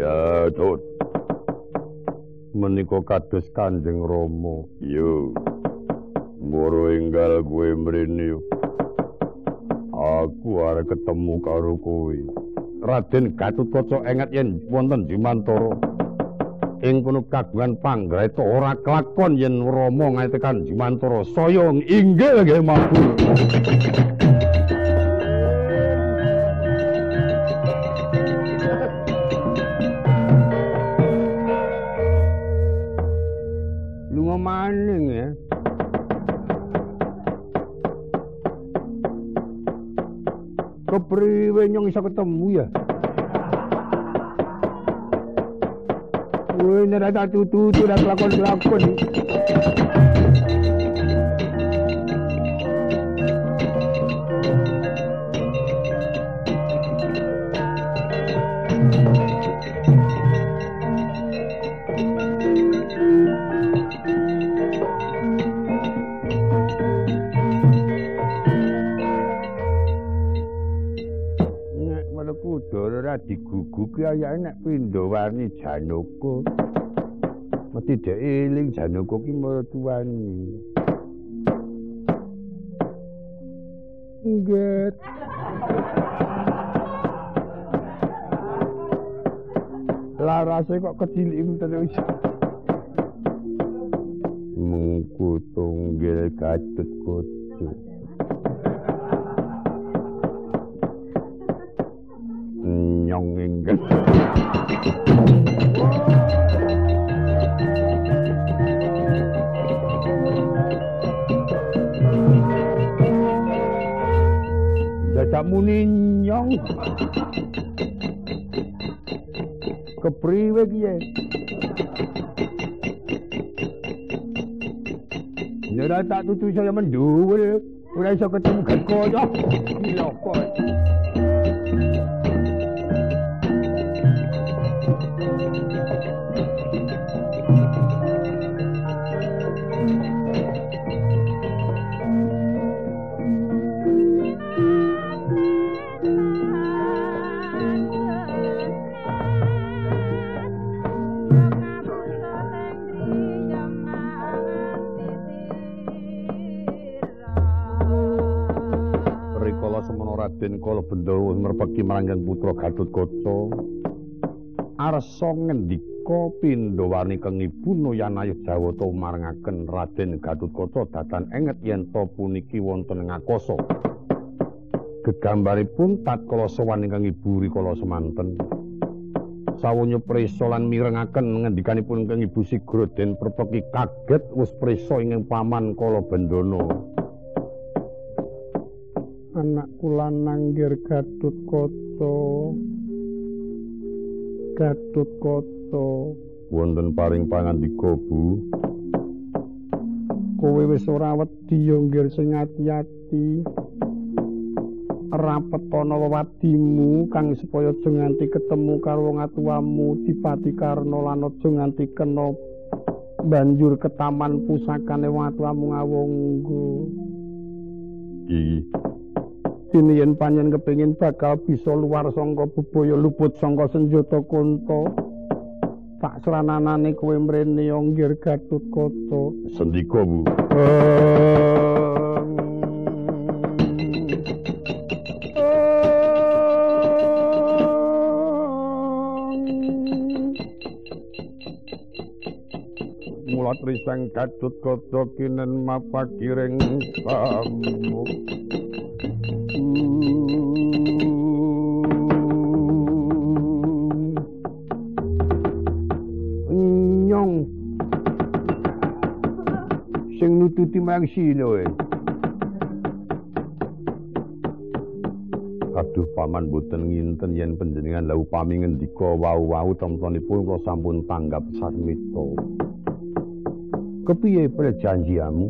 Ya, Tut. Menika kados Kanjeng Rama. Yo. Moro enggal kowe mrene. Aku arep ketemu karo kowe. Raden Gatotkaca enget yen wonten di Mantara. Ing kono kagungan panggraita ora kelakon yen Rama ngaitekan di Mantara. Saya inggil nggih mabur. Kepriwe nyong iso ketemu ya? Woi, nek tak tutu dak lakon-lakon. Nek diguguki ayake nek pindha warni Janaka. Mesti dhek eling Janaka ki mertuani. Nggih. Larase kok kecil terus. Mengku tunggil gatut kutu. Kepriwe piye? Nek tak tutu saya mendhuwur, ora iso ketemu gekoyo. Gila kok. Kala Bendawa merpeki marang putra Gatotkaca. Arsa ngendika Pindawarni kang ibu Noyanayuh Jawata marangaken Raden Gatotkaca datan enget yen to puniki wonten ngakasa. Gegambaripun tatkala sowan ingkang ibu rikala semanten. Sawunya prisa lan mirengaken ngendikanipun kang ibu Sigra den perpeki kaget wis prisa ing paman Kala Bendana. Anakku lanang ngger Gatut Kota. Gatut Kota. Wonten paring pangandika, Bu. Kowe wis ora wedi ya ngger sing ati-ati. Rapetana wewadimu kang supaya aja nganti ketemu karo wong atuwamu Dipati Karna lan aja nganti kena banjur ke taman pusakane wong atuwamu ngawonggo. Iki Dene yen panjen kepengin bakal bisa luar sangka bebaya luput sangka senjata kunta. Tak srananane kowe mrene nggir Gatut Kota. Sendika, Bu. Mula trisang Gatut Kota kinen mapakiring pamuk. Nututi marang sila e. Aduh paman boten nginten yen panjenengan lau upami ngendika wau-wau temtonipun kula sampun tanggap sarmita. Kepiye perjanjianmu?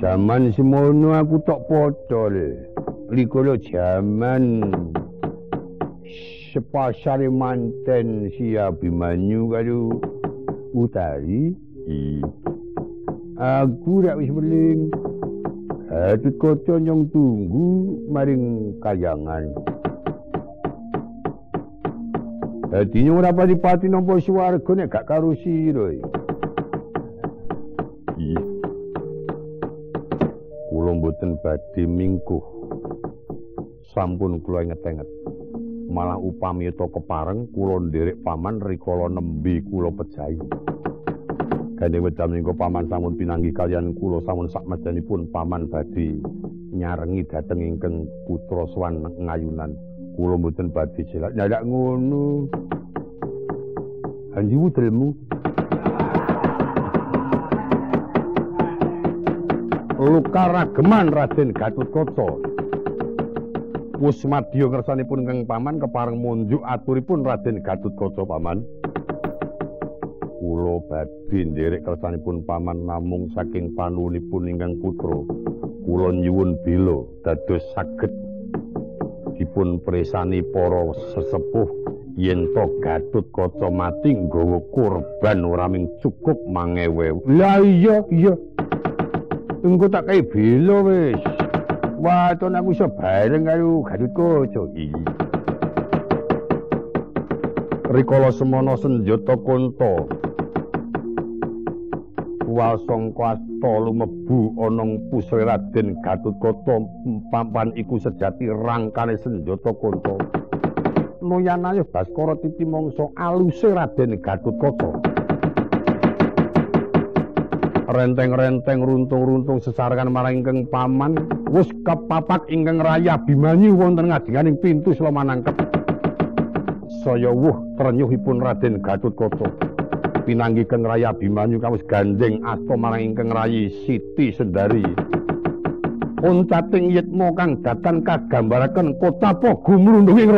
Jaman semono aku tok padha le. Likolo jaman sepasare manten si Abimanyu karo Utari. Aku rak wis beling. Atut kaca nyong tunggu maring kayangan. Dadi ora pati-pati nampa swarga nek gak karo sira. Iya. Kula mboten badhe mingkuh. Sampun kula inget-inget. Malah upami to kepareng kula nderek paman rikala nembe kula pejahi. Gane wedam ning paman sampun pinanggi kalian kula sampun sak medanipun paman badhe nyarengi dhateng ingkang putra swan ngayunan. kula mboten badhe silat nyadak ngono. Anji wudelmu luka rageman Raden Gatotkaca wis madya ngersanipun kang paman kepareng munjuk aturipun Raden Gatotkaca paman kula badhe nderek kersanipun paman namung saking panunipun ingkang putra kula nyuwun bela dados saged dipun presani para sesepuh yen to gatut kaca mati nggawa kurban ora ming cukup mangewe. Lah iya iya. Engko tak kae belo wis. Wah, to aku iso bareng karo gatut kaca iki. Rikala semana senjata kunta Wasangka asta lumebu ana pusre Raden Gatotkaca pampan iku sejati rangkane senjata kanta. Noyanaya Baskara titi mangsa aluse Raden Gatotkaca. Renteng-renteng runtung-runtung sesarengan marang ingkang paman wis kepapak ingkang raya Bimanyu wonten ngadinganing pintu Slomanangkep. Saya wuh trenyuhipun Raden Gatotkaca. Pinanggi keng raya Bimanyu kawis gandeng asta marang ingkang rayi Siti Sendari. Uncating yitmo kang datan kagambaraken kota po gumlundunging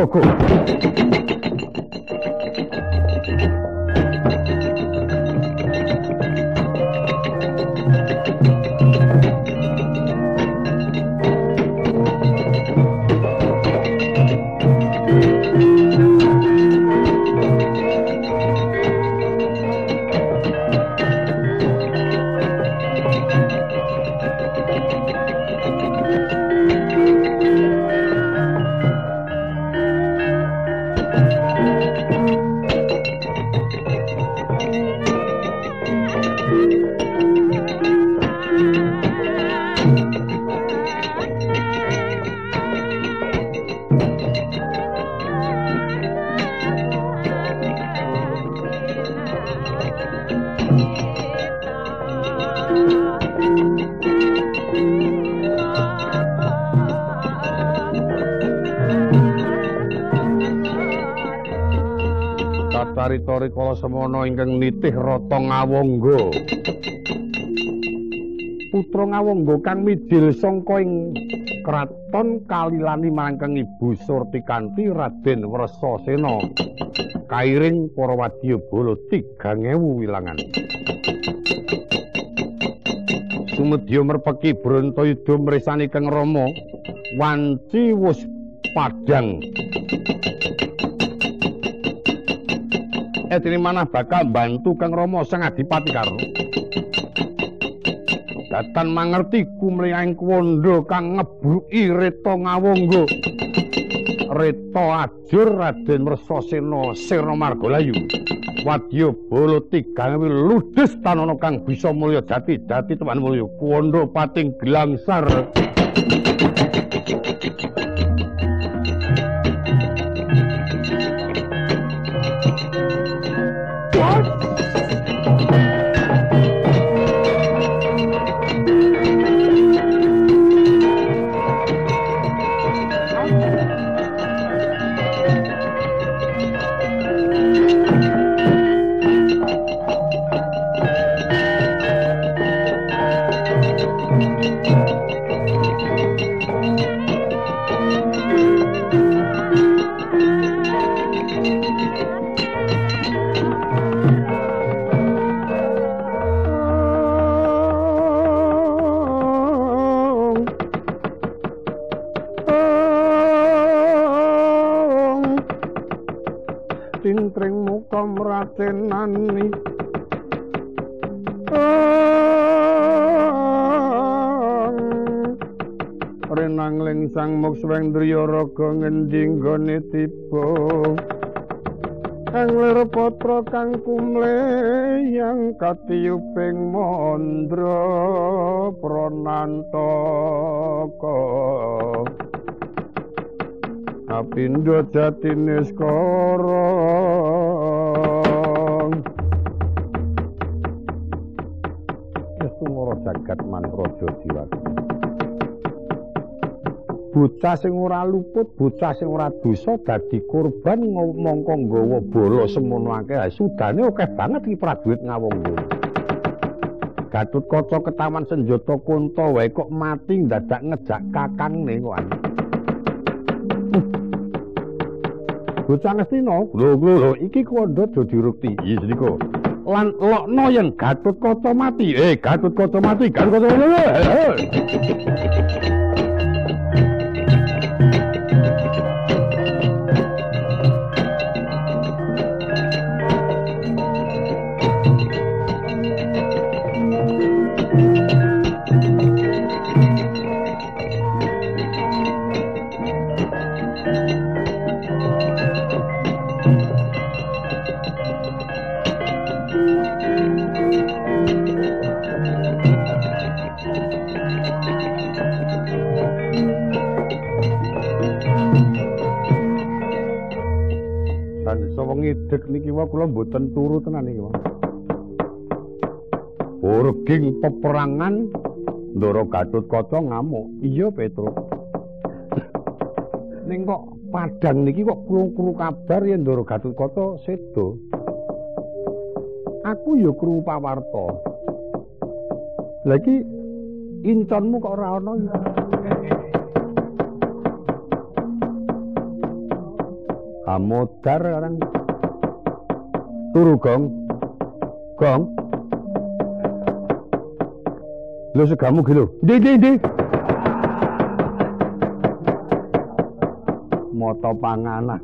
raga. rikala semana ingkang nitih rata ngawangga. Putra ngawangga kang midil sangka ing kraton kalilani marang Ibu Surtikanti Raden Wresasena. Kairing para wadya bala 3000 wilangan. Sumedya merpeki Brantayuda mresani Kang Rama wanci wis padhang Edini manah bakal bantu Kang Rama sang adipati karo. Datan mangerti kumliyang kuwondo kang ngebruki Reta Ngawangga. Reta ajur Raden Mersasena Sirna Margalayu. Wadya bala tigang ludes tanana kang bisa mulya dadi dadi teman mulya kuwondo pating gelangsar. Renang ling sang mukswendriya raga ngending gone tiba. Angler putra kang kumle yang katiyuping mandra pranantaka Apindo jatine skara. Estumara jagat mantraja diwati bocah sing ora luput, bocah sing ora dosa dadi korban mongko nggawa bala semono akeh. Sudane akeh banget iki prajurit ngawong. Gatut Kaca ketaman senjata kunta wae kok mati dadak ngejak kakangne kok. Bocah ngestina, lho iki kondo do dirukti. Iya sediko. Lan lokno yen Gatut Kaca mati. Eh, Gatut Kaca mati, Gatut Kaca wae kula mboten turu tenan iki wae. Urging peperangan Ndara Gatut Kaca ngamuk. Iya, Petro. Ning kok padang niki kok krungu kabar yen Ndara Gatut Kaca sedo. Aku ya krungu pawarta. Lagi inconmu kok ora ana ya. Amodar orang turu gong. Gong. Lo segamu gitu di di di moto panganan.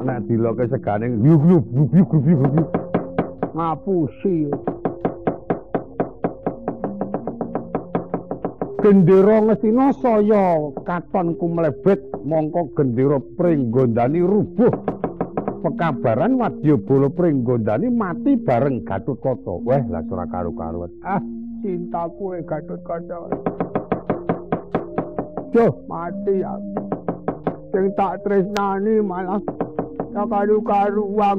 Nek diloke segane yuk yuk yuk yuk yuk ngapusi. Gendera ngestina saya. Katon kumlebet mongko gendera pringgondani rubuh pekabaran Wadyabala Pringgondani mati bareng Gatotkaca. Wah, lah ora karo-karuan. Ah, cintaku e Gatotkaca. Yo, mati ya. Sing tak tresnani malah tak karu-karuan.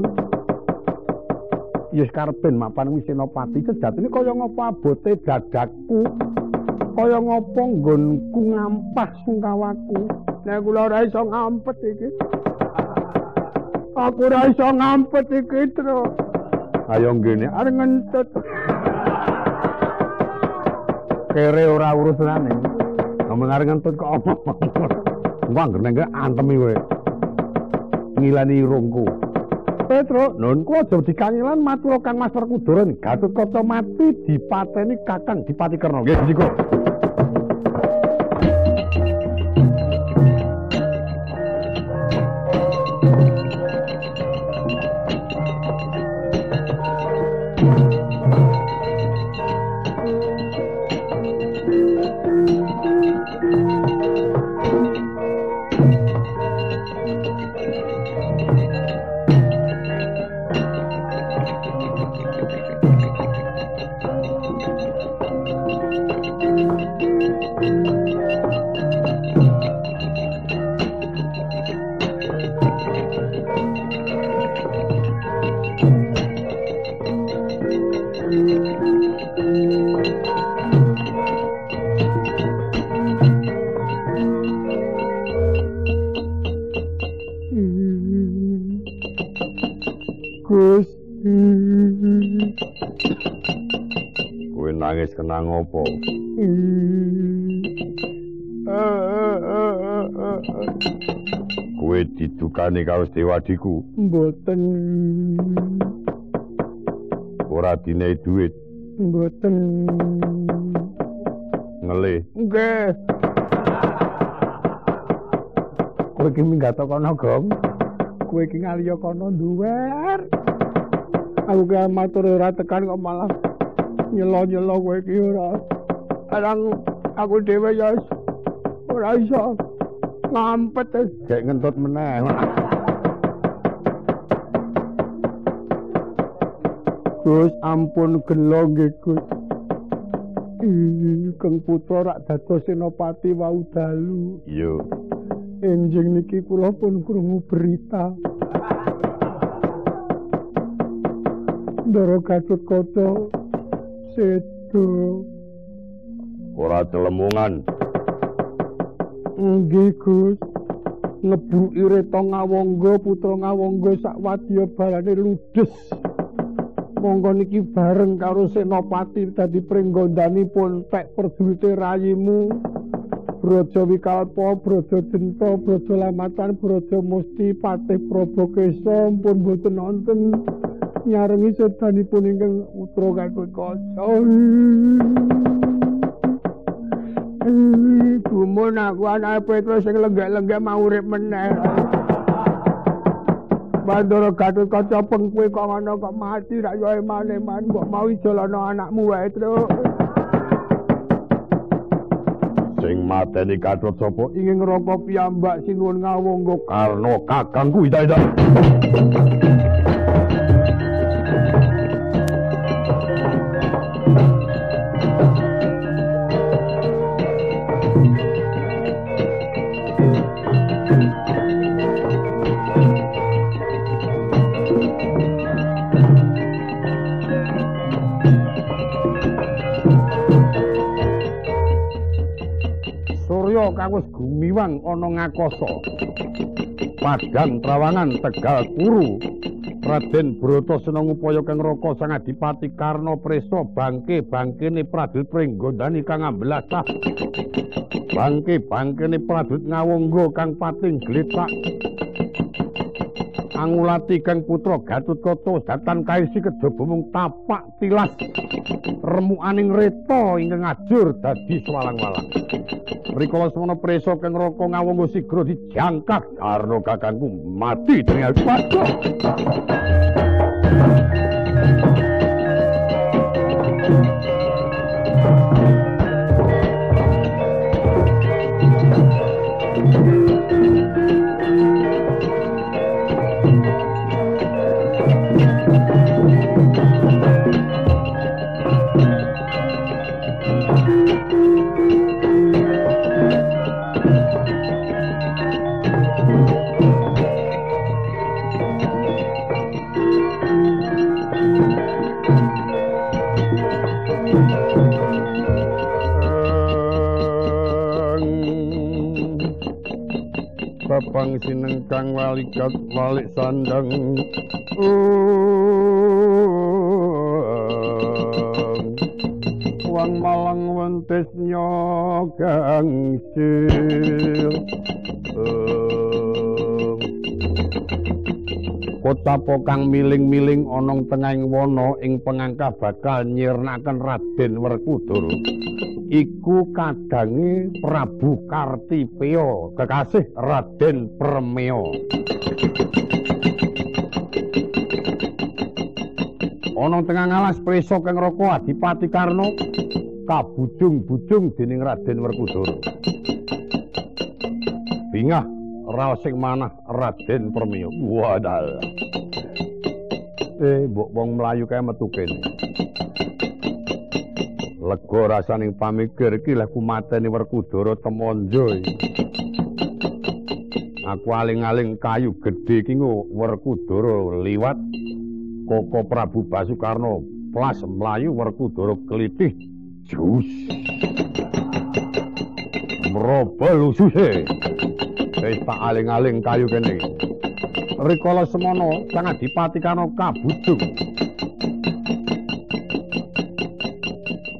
Yes karepen mapan wis senopati sejatine kaya ngapa abote dadaku. Kaya ngapa nggonku ngampah sungkawaku. Nek kula ora iso ngampet iki. Aku ora iso ngampet iki tru. Ayo ngene. Arep ngentut kere ora urusane. Ngomong arep ngentut kok apa? Wong nang antemi kowe. Ngilani irungku Petro, nun. ku aja dikangilan matur Kang Master Kuduran, Gatut Kaca mati dipateni Kakang Dipati Kerna. Nggih, Diko. ngopo? Kowe ditukane karo Dewadiku? Mboten. Ora dinehi dhuwit? Mboten. Ngele? Nggih. Kowe iki minggat kono, Gong. Kowe iki ngaliya kono duwer. Aku ge matur ora tekan kok malah nyelo-nyelo kowe iki ora. Kadang aku dhewe ya ora iso ngampet gek ngentut meneh. Gus ampun gelo nggih Gus. Keng putra rak dados senopati wau dalu. Iya. Enjing niki kula pun krungu berita. Ndara Gatut Kaca sedo. Ora telemungan. Nggih Gus. Ngebruki Reta Ngawangga putra Ngawangga sak wadya balane ludes. Monggo niki bareng karo Senopati dadi pringgondanipun pek perdulite rayimu. Braja Wikalpa, Braja Denta, Braja Lamatan, Braja Musti, Patih Prabu Kesa pun boten wonten nyarengi sedanipun ingkang putra Gatut Kaca. Gumun aku anak Petrus sing lenggak-lenggak mau urip meneh. Bandara Gatut Kaca pengkuwe kok ngono kok mati rak yo emane-man kok mau ijolana anakmu wae, Truk. Sing mateni Gatut sapa? Ingin ngerokok piyambak sinuwun ngawangga Karno kakangku ida-ida. Kang wis gumiwang ana ngakasa. Padang Trawangan Tegal Kuru. Raden Bratasena ngupaya kang Raka Sang Adipati Karna Presa bangke bangkene Prajurit Pringgondani kang amblasah. Bangke bangkene Prajurit Ngawangga kang pating gletak. Angulati kang putra Gatut Kaca datan kaisi kejaba mung tapak tilas remukaning reta ingkang ajur dadi swalang-walang. Rikala semana presa kang raka ngawangga sigra dijangkak karena kakangku mati dening padha. Babang sineng kang walikat walik sandang. Wang malang wentes nyogangsil Kotapa kang miling-miling onong tengahing wana ing pengangka bakal nyirnaken Raden Werkudara iku kadange Prabu Kartipeya kekasih Raden Permeo. Ana tengah ngalas prisa kang Raka Adipati Karna kabujung-bujung dening Raden Werkudara. Bingah raos sing manah Raden Permeo. Wadal Eh mbok wong mlayu kae metu kene lega rasaning pamikir iki lek ku mateni Werkudara temonjo Aku aling-aling kayu gedhe iki ngo Werkudara liwat. Koko Prabu Basukarna plas mlayu Werkudara klitih. Jus. Mrobel ususe Wis tak aling-aling kayu kene Rikala semono Sang Adipati kabudung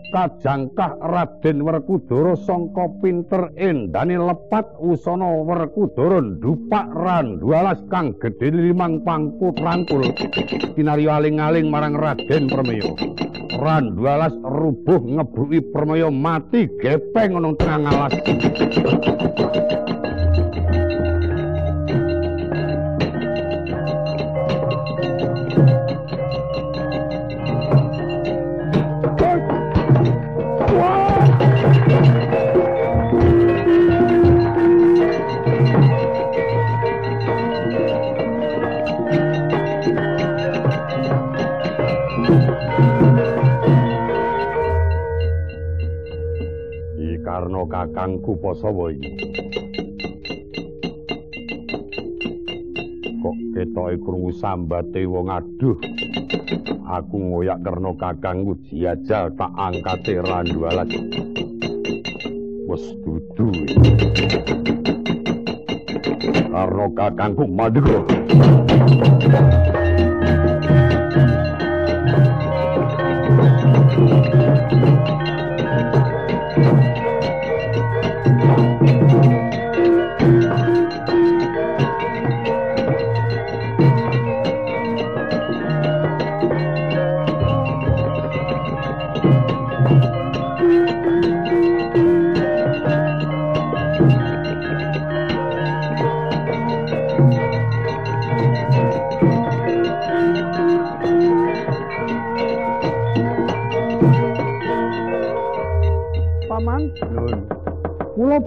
kajangkah Raden Werkudara sangka pinter endane lepat usana Werkudara ndupak randualas kang gedhe limang pangku trangkul kinarya aling-aling marang Raden Permaya randualas rubuh ngebruki Permaya mati gepeng ana tengah alas kakangku Pasawa iki. Kok ketoke krungu sambate wong aduh. Aku ngoyak karna kakangku diajal tak angkate randu alat. Wes dudu. Karna kakangku madhego.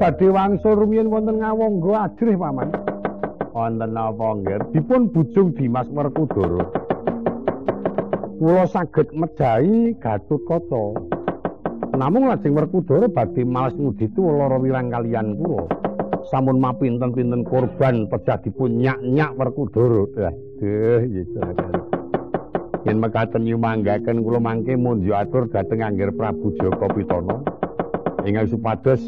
Badhe wangsul rumiyin wonten ngawangga ajrih, Paman. wonten apa nggih? Dipun bujung Dimas Werkudara. Kula saged mejahi Gatotkaca. Namung lajeng Werkudara badhe males nguditu lara wirang kaliyan kula. Sampun mapinten-pinten korban pejah dipun nyak-nyak Werkudara. Aduh, gitu. Yen mekaten nyumanggaken kula mangke mundhu atur dhateng Angger Prabu Jaka Pitana. Ingkang supados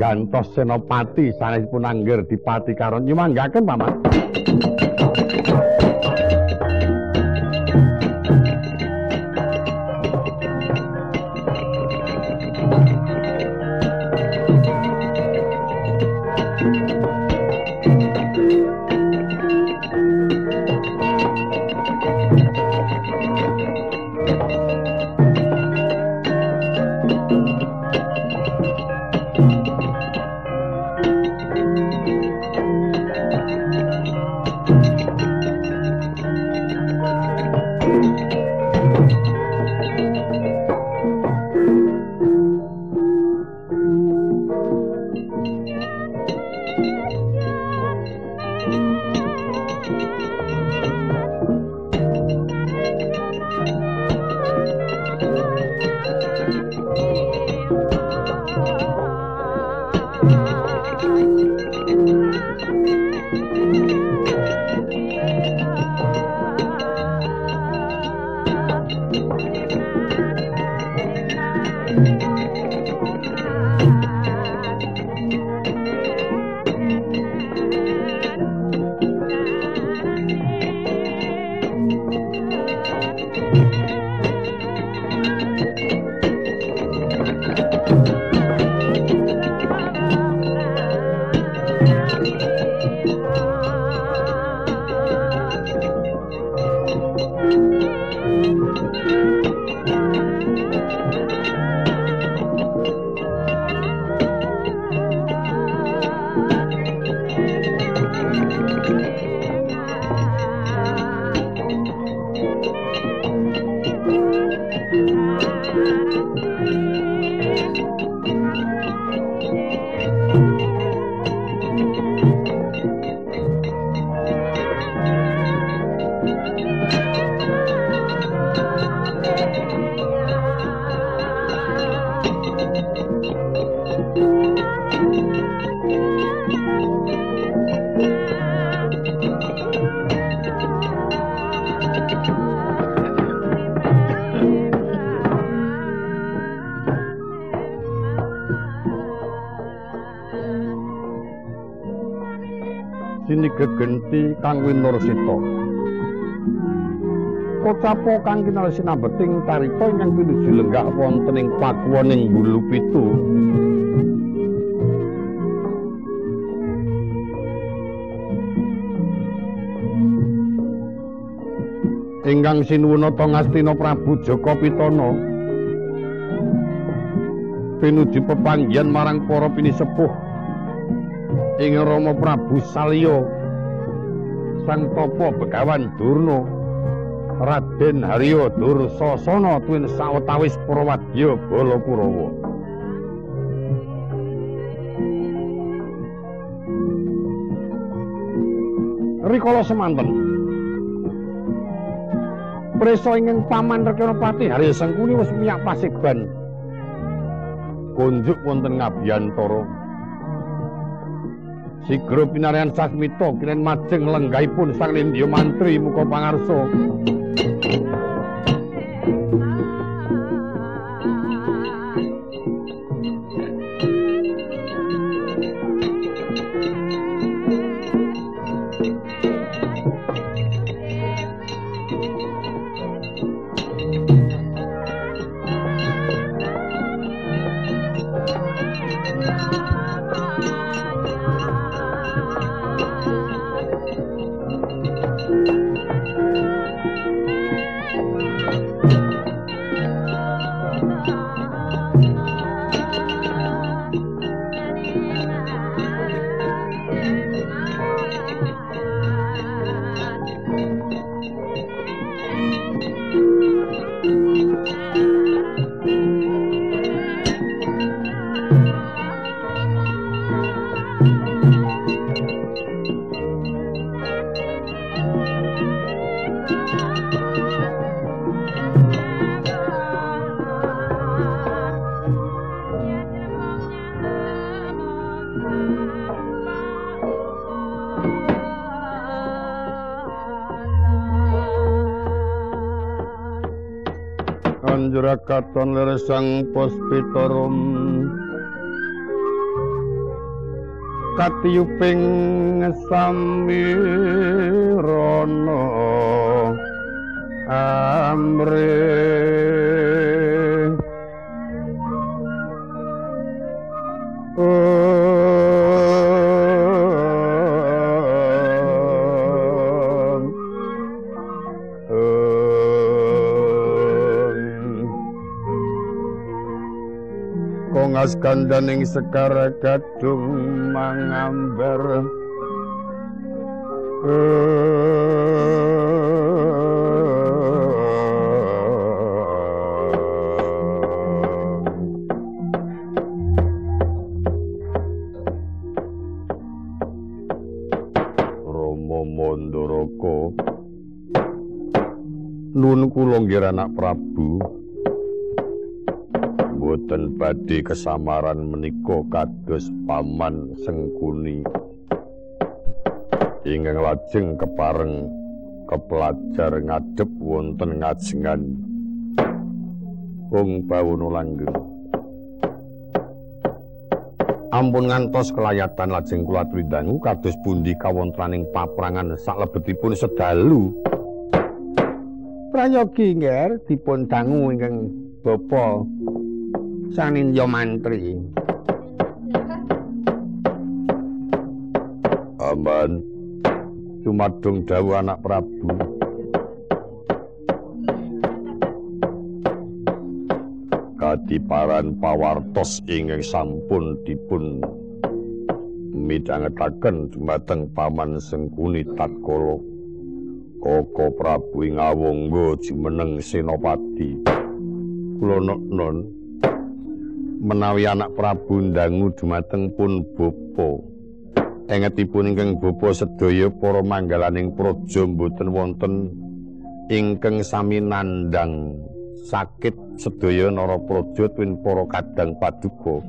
gantos senopati sanesipun angger dipati karon. Nyumanggaken paman Ah. gegenti kang winursita Kocapo kang kinal sinambeting tarika ingkang pinuju lenggah wonten ing pakuwoning bulu pitu. Ingkang sinuwunata ngastina Prabu Jaka Pitana pinuju pepanggihan marang para pinisepuh ing Rama Prabu Salya Sang Tapa Begawan Durna Raden Harya Dursasana tuwin sawetawis Prawadya Balakurawa Rikala semanten. Presa ingkang paman Rekanapati Harya Sengkuni wis miyak pasigban konjuk wonten ngabiyantara. Sigra pinaryan sasmita kinen majeng lenggahipun Sang Nindya Mantri muka pangarsa. katon leresang pospitorum katiyuping samirana amre Mas kandaning sekar kadung Romo Mondoroko. Nun kula nggih anak Prabu boten badhe kesamaran menika kados paman sengkuni. Ingkang lajeng kepareng kepelajar ngadep wonten ngajengan. Wong Bawono langgeng. Ampun ngantos kelayatan lajeng kula trindangu kados pundi kawontenaning paprangan salebetipun sedalu. Prayogi nger dipun dangu ingkang bapa Sanindya Mantri. Aman. Cumadung dawuh anak Prabu. Kadiparan pawartos ingkang sampun dipun midhangetaken dumateng paman Sengkuni Tatkala Koko Prabu ing awangga jumeneng Senopati. Kula non menawi anak Prabu ndangu dumateng pun bapa. Engetipun ingkang bapa sedaya para manggalaning praja mboten wonten ingkang sami nandang sakit sedaya nara praja tuwin para kadang paduka.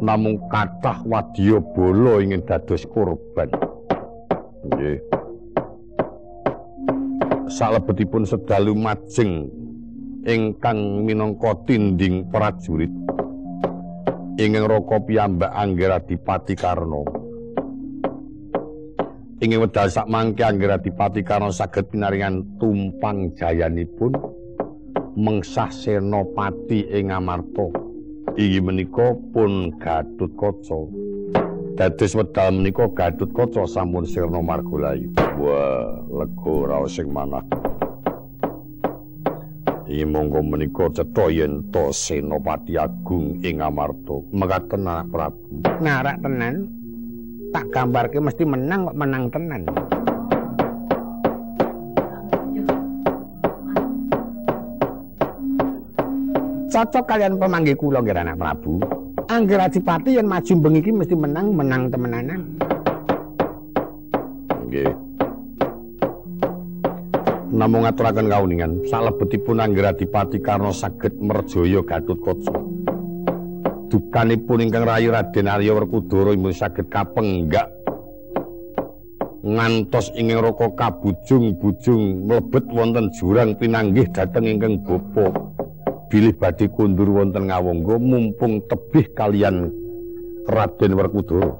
Namung kathah wadya bala ingin dados korban. Nggih. Salebetipun sedalu majeng ingkang minangka tinding prajurit ingin roko piyambak anggera dipati karno ingin wedal sak mangke anggera dipati karno saged pinaringan tumpang jayanipun mengsah senopati ing amarto iki menika pun gatut kaca. Dados wedal menika gatut kaca sampun sirna margolayu. Wah raos sing manah Iki monggo menika cetha yen to Senopati Agung ing Amarta. Mekaten anak Prabu. Narak tenan. Tak gambarke mesti menang kok menang tenan. Cocok kalian pemanggih kula nggih anak Prabu. Angger Adipati yen maju bengi iki mesti menang menang temenanan. Nggih. Namung ngaturaken kauningan salebetipun Anggeradipati karena saged merjaya Gatotkaca padukanipun ingkang rayi Raden Arya Werkudara imun saged kapenggak ngantos ingkang raka kabujung-bujung mlebet wonten jurang pinanggih dhateng ingkang bapa. Bilih badhe kundur wonten ngawangga mumpung tebih kalian Raden Werkudara.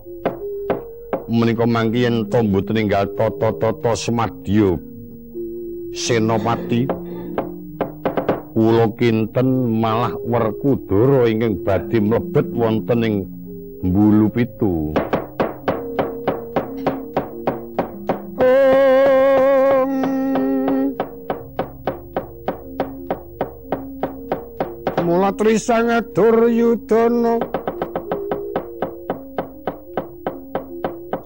Menika mangki yen to mboten ninggal tata-tata semadya senopati. Kula kinten malah Werkudara ingkang badhe mlebet wonten ing mbulu pitu. Trisang Duryudana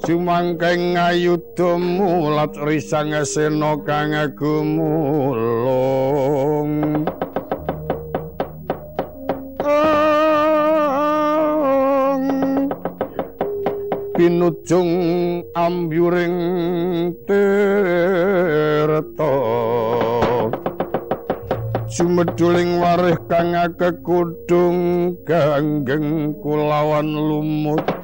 Sumangkeng ayudha mulat risang sena kang gumulung Pinujung ambyuring tirta. Sumeduling warih kang kekudung ganggeng kulawan lumut